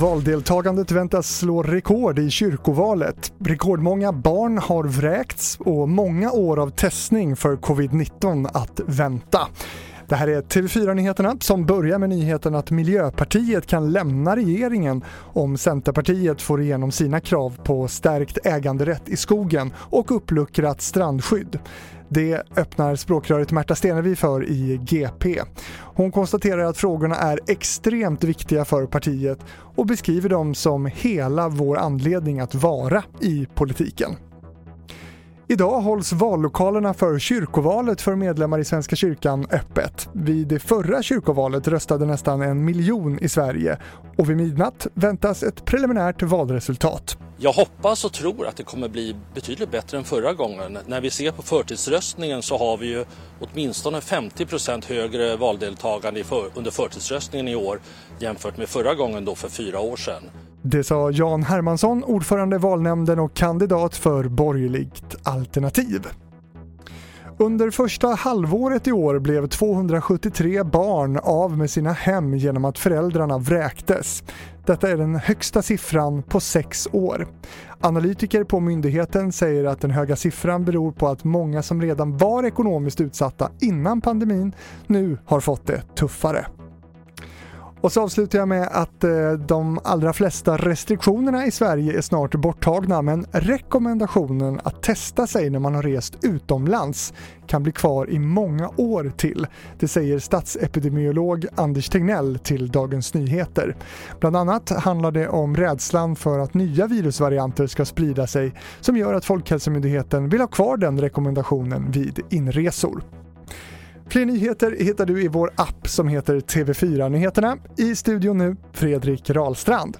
Valdeltagandet väntas slå rekord i kyrkovalet. Rekordmånga barn har vräkts och många år av testning för covid-19 att vänta. Det här är TV4-nyheterna som börjar med nyheten att Miljöpartiet kan lämna regeringen om Centerpartiet får igenom sina krav på stärkt äganderätt i skogen och uppluckrat strandskydd. Det öppnar språkröret Märta Stenevi för i GP. Hon konstaterar att frågorna är extremt viktiga för partiet och beskriver dem som hela vår anledning att vara i politiken. Idag hålls vallokalerna för kyrkovalet för medlemmar i Svenska kyrkan öppet. Vid det förra kyrkovalet röstade nästan en miljon i Sverige och vid midnatt väntas ett preliminärt valresultat. Jag hoppas och tror att det kommer bli betydligt bättre än förra gången. När vi ser på förtidsröstningen så har vi ju åtminstone 50 procent högre valdeltagande under förtidsröstningen i år jämfört med förra gången då för fyra år sedan. Det sa Jan Hermansson, ordförande valnämnden och kandidat för Borgerligt alternativ. Under första halvåret i år blev 273 barn av med sina hem genom att föräldrarna vräktes. Detta är den högsta siffran på sex år. Analytiker på myndigheten säger att den höga siffran beror på att många som redan var ekonomiskt utsatta innan pandemin nu har fått det tuffare. Och så avslutar jag med att eh, de allra flesta restriktionerna i Sverige är snart borttagna men rekommendationen att testa sig när man har rest utomlands kan bli kvar i många år till. Det säger statsepidemiolog Anders Tegnell till Dagens Nyheter. Bland annat handlar det om rädslan för att nya virusvarianter ska sprida sig som gör att Folkhälsomyndigheten vill ha kvar den rekommendationen vid inresor. Fler nyheter hittar du i vår app som heter TV4 Nyheterna. I studion nu, Fredrik Rahlstrand.